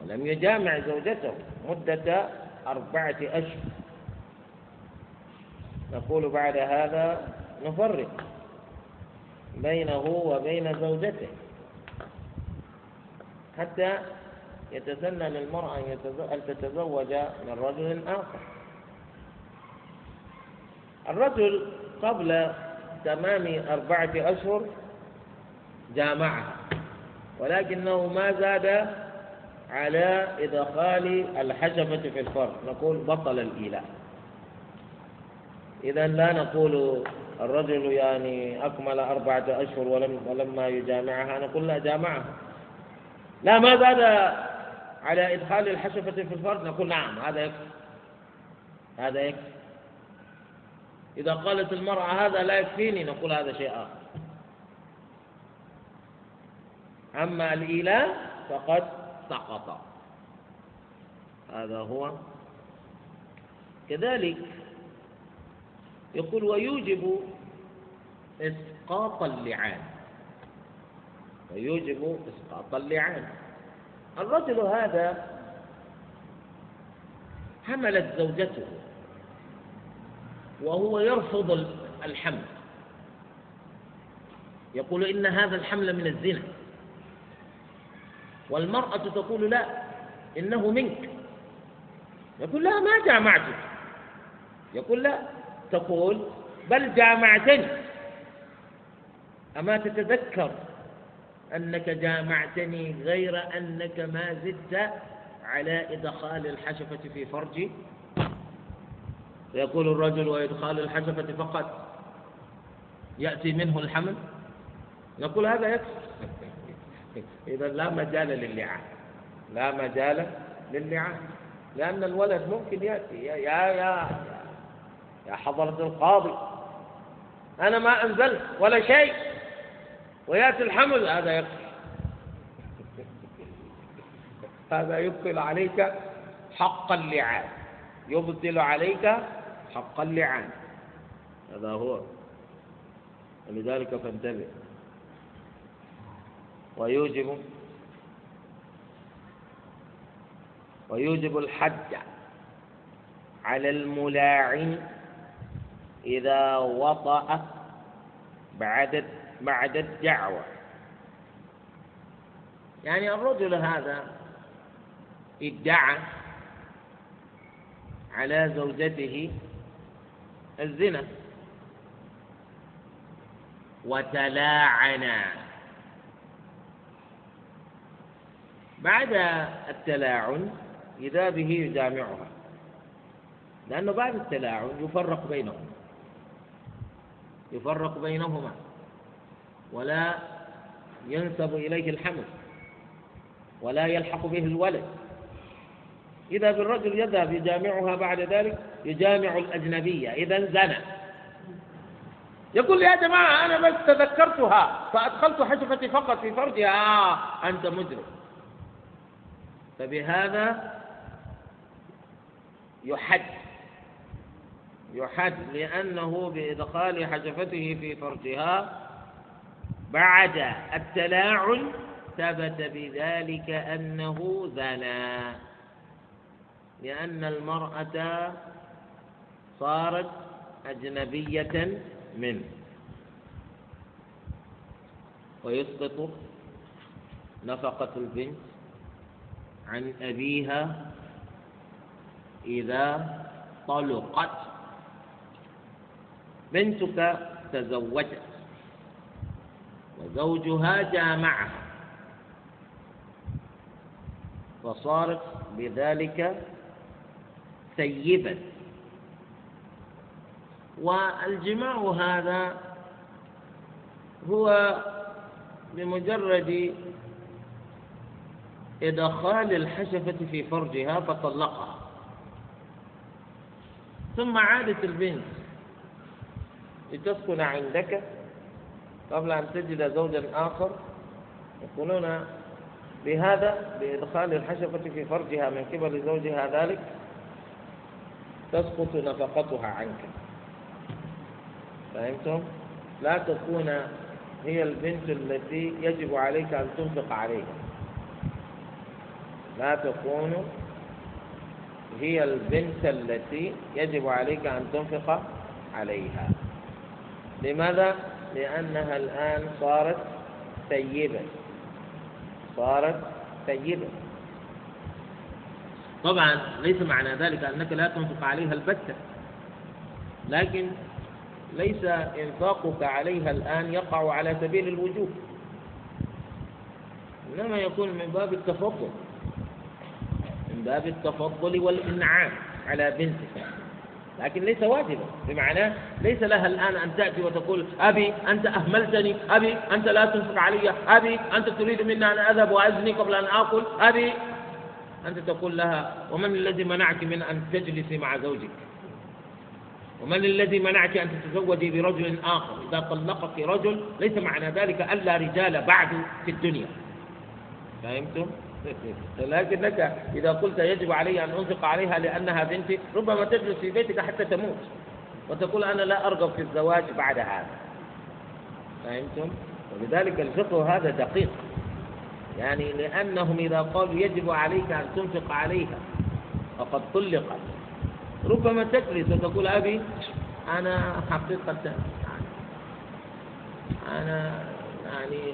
S1: ولم يجامع زوجته مدة أربعة أشهر. نقول بعد هذا نفرق بينه وبين زوجته. حتى يتسنى للمرأة أن تتزوج من رجل آخر. الرجل قبل تمام أربعة أشهر جامعها ولكنه ما زاد على إدخال الحشفة في الفرد نقول بطل الإيلاء إذا لا نقول الرجل يعني أكمل أربعة أشهر ولم ولما يجامعها. نقول لا جامعها. لا ما زاد على إدخال الحشفة في الفرد نقول نعم هذا يكفي. هذا يكفي. إذا قالت المرأة هذا لا يكفيني نقول هذا شيء آخر. أما الإله فقد سقط. هذا هو. كذلك يقول ويوجب إسقاط اللعان. ويوجب إسقاط اللعان. الرجل هذا حملت زوجته. وهو يرفض الحمل. يقول إن هذا الحمل من الزنا. والمرأة تقول لا إنه منك. يقول لا ما جامعتك. يقول لا تقول بل جامعتني. أما تتذكر أنك جامعتني غير أنك ما زدت على إدخال الحشفة في فرجي؟ فيقول الرجل وإدخال الحشفة فقط. يأتي منه الحمل؟ نقول هذا يكفي. إذا لا مجال للعان لا مجال للعان لأن الولد ممكن يأتي. يا يا يا, يا حضرة القاضي. أنا ما أنزلت ولا شيء. ويأتي الحمل هذا يكفي. هذا يبطل عليك حق اللعان يبطل عليك حق اللعان هذا هو. ولذلك فانتبه. ويوجب ويوجب الحد على الملاعن إذا وطأ بعد بعد الدعوة. يعني الرجل هذا ادعى على زوجته الزنا. وتلاعنا. بعد التلاعن إذا به يجامعها. لأنه بعد التلاعن يفرق بينهم يفرق بينهما. ولا ينسب إليه الحمل. ولا يلحق به الولد. إذا بالرجل يذهب يجامعها بعد ذلك يجامع الأجنبية. إذا زنى. يقول يا جماعة أنا بس تذكرتها فأدخلت حشفتي فقط في فرجها آه أنت مجرم. فبهذا يحد. يحد لأنه بإدخال حشفته في فرجها بعد التلاعن ثبت بذلك أنه زنى. لأن المرأة صارت أجنبية منه ويسقط نفقة البنت عن أبيها إذا طلقت. بنتك تزوجت وزوجها جامعها. فصارت بذلك سيبا. والجماع هذا هو بمجرد إدخال الحشفة في فرجها فطلقها. ثم عادت البنت لتسكن عندك قبل أن تجد زوجا آخر يقولون بهذا بإدخال الحشفة في فرجها من قبل زوجها ذلك تسقط نفقتها عنك. فهمتم؟ لا تكون هي البنت التي يجب عليك أن تنفق عليها. لا تكون هي البنت التي يجب عليك أن تنفق عليها. لماذا؟ لأنها الآن صارت سيبة. صارت سيبة. طبعا ليس معنى ذلك أنك لا تنفق عليها البتة. لكن ليس إنفاقك عليها الآن يقع على سبيل الوجوب. إنما يكون من باب التفضل من باب التفضل والإنعام على بنتك. لكن ليس واجبا بمعنى ليس لها الآن أن تأتي وتقول أبي أنت أهملتني أبي أنت لا تنفق علي أبي أنت تريد مني أن أذهب وأزني قبل أن آكل أبي. أنت تقول لها ومن الذي منعك من أن تجلسي مع زوجك؟ ومن الذي منعك أن تتزوجي برجل آخر؟ إذا طلقك رجل ليس معنى ذلك ألا رجال بعد في الدنيا. فهمتم؟ لكنك إذا قلت يجب علي أن أنفق عليها لأنها بنتي ربما تجلس في بيتك حتى تموت وتقول أنا لا أرغب في الزواج بعد هذا. فهمتم؟ ولذلك الفقه هذا دقيق. يعني لأنهم إذا قالوا يجب عليك أن تنفق عليها فقد طلقت. ربما تجلس وتقول أبي أنا حقيقة أنا يعني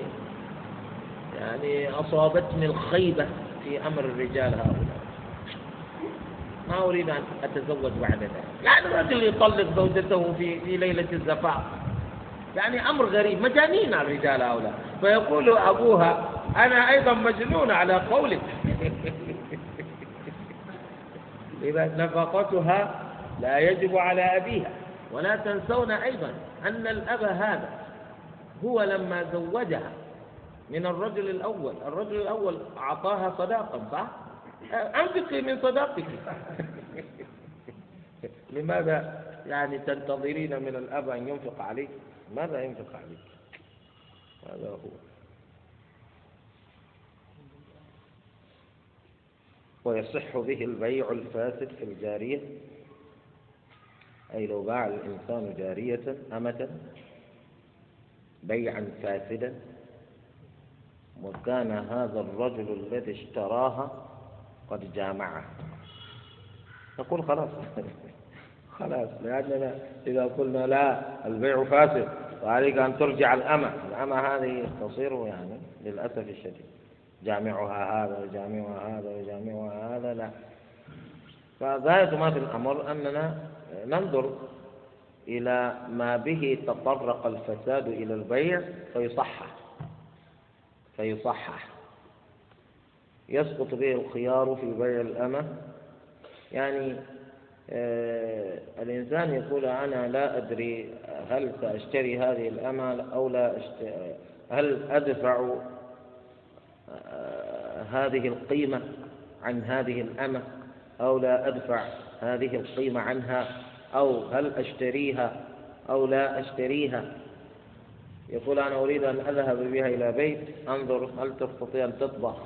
S1: يعني أصابتني الخيبة في أمر الرجال هؤلاء. ما أريد أن أتزوج بعد ذلك. يعني الرجل يطلق زوجته في في ليلة الزفاف. يعني أمر غريب. مجانين الرجال هؤلاء. فيقول أبوها أنا أيضا مجنون على قولك. إذا نفقتها لا يجب على أبيها. ولا تنسون أيضا أن الأب هذا هو لما زوجها من الرجل الأول. الرجل الأول أعطاها صداقا صح؟ أنفقي من صداقك. لماذا يعني تنتظرين من الأب أن ينفق عليك؟ ماذا ينفق عليك؟ هذا هو. ويصح به البيع الفاسد في الجارية. أي لو باع الإنسان جارية أمة بيعا فاسدا وكان هذا الرجل الذي اشتراها قد جامعه. نقول خلاص. خلاص لأننا إذا قلنا لا البيع فاسد وعليك أن ترجع الأمة. الأمة هذه تصير يعني للأسف الشديد. جامعها هذا وجامعها هذا وجامعها هذا لا. فغاية ما في الأمر أننا ننظر إلى ما به تطرق الفساد إلى البيع فيصحح. فيصحح. يسقط به الخيار في بيع الأمة. يعني آه الإنسان يقول أنا لا أدري هل سأشتري هذه الأمة أو لا أشتري هل أدفع هذه القيمة عن هذه الأمة أو لا أدفع هذه القيمة عنها أو هل أشتريها أو لا أشتريها. يقول أنا أريد أن أذهب بها إلى بيت. أنظر هل تستطيع أن تطبخ؟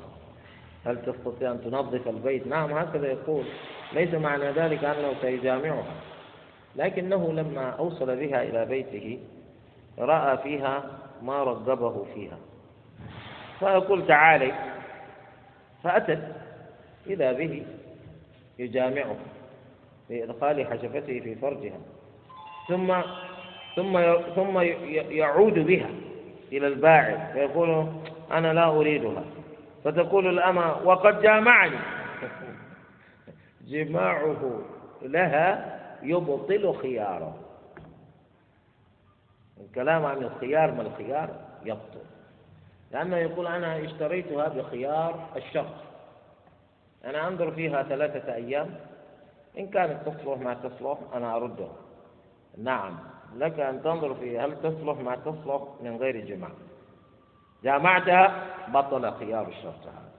S1: هل تستطيع أن تنظف البيت؟ نعم هكذا يقول. ليس معنى ذلك أنه سيجامعها. لكنه لما أوصل بها إلى بيته رأى فيها ما رغبه فيها. فيقول تعالي. فأتت إذا به يجامعه بإدخال حشفته في فرجها. ثم ثم ثم يعود بها إلى الباعث. فيقول أنا لا أريدها. فتقول الأمة وقد جامعني. جماعة لها يبطل خياره. الكلام عن الخيار ما الخيار؟ يبطل. لأنه يقول أنا اشتريتها بخيار الشخص. أنا أنظر فيها ثلاثة أيام إن كانت تصلح ما تصلح أنا أردها نعم لك أن تنظر في هل تصلح ما تصلح من غير جماع. جامعتها بطل خيار الشرط هذا.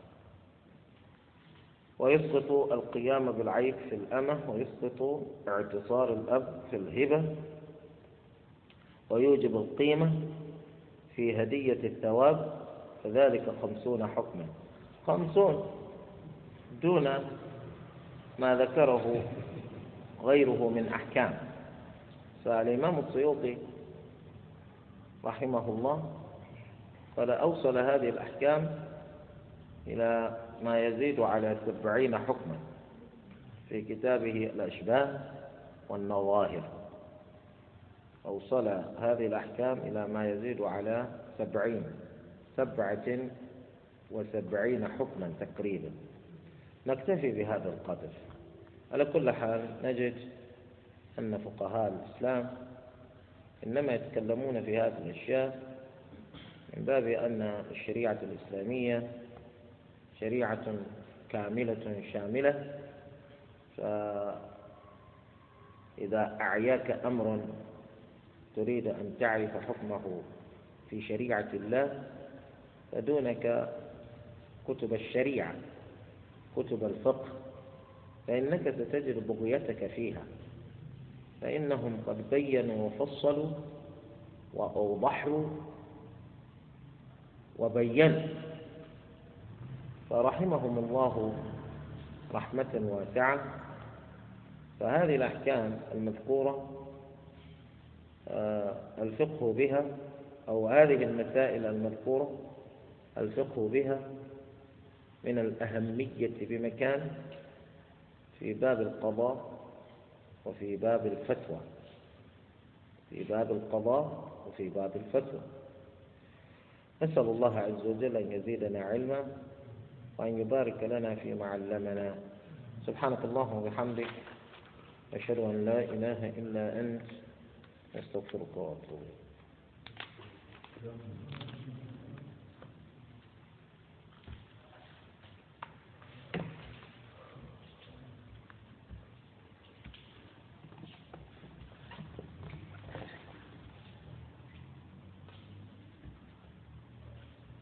S1: ويسقط القيام بالعيب في الأمة ويسقط اعتصار الأب في الهبة. ويوجب القيمة في هدية الثواب فذلك خمسون حكما. خمسون دون ما ذكره غيره من أحكام. فالإمام السيوطي رحمه الله قد أوصل هذه الأحكام إلى ما يزيد على سبعين حكما في كتابه الأشباه والنظاهر أوصل هذه الأحكام إلى ما يزيد على سبعين سبعة وسبعين حكما تقريبا. نكتفي بهذا القدر. على كل حال نجد أن فقهاء الإسلام إنما يتكلمون في هذه الأشياء من باب أن الشريعة الإسلامية شريعة كاملة شاملة. فإذا أعياك أمر تريد أن تعرف حكمه في شريعة الله فدونك كتب الشريعة كتب الفقه فإنك ستجد بغيتك فيها. فإنهم قد بينوا وفصلوا وأوضحوا وبينوا. فرحمهم الله رحمة واسعة. فهذه الأحكام المذكورة الفقه بها أو هذه المسائل المذكورة الفقه بها من الأهمية بمكان في باب القضاء وفي باب الفتوى. في باب القضاء وفي باب الفتوى. نسأل الله عز وجل أن يزيدنا علما وأن يبارك لنا فيما علمنا. سبحانك اللهم وبحمدك أشهد أن لا إله إلا أنت أستغفرك وأتوب إليك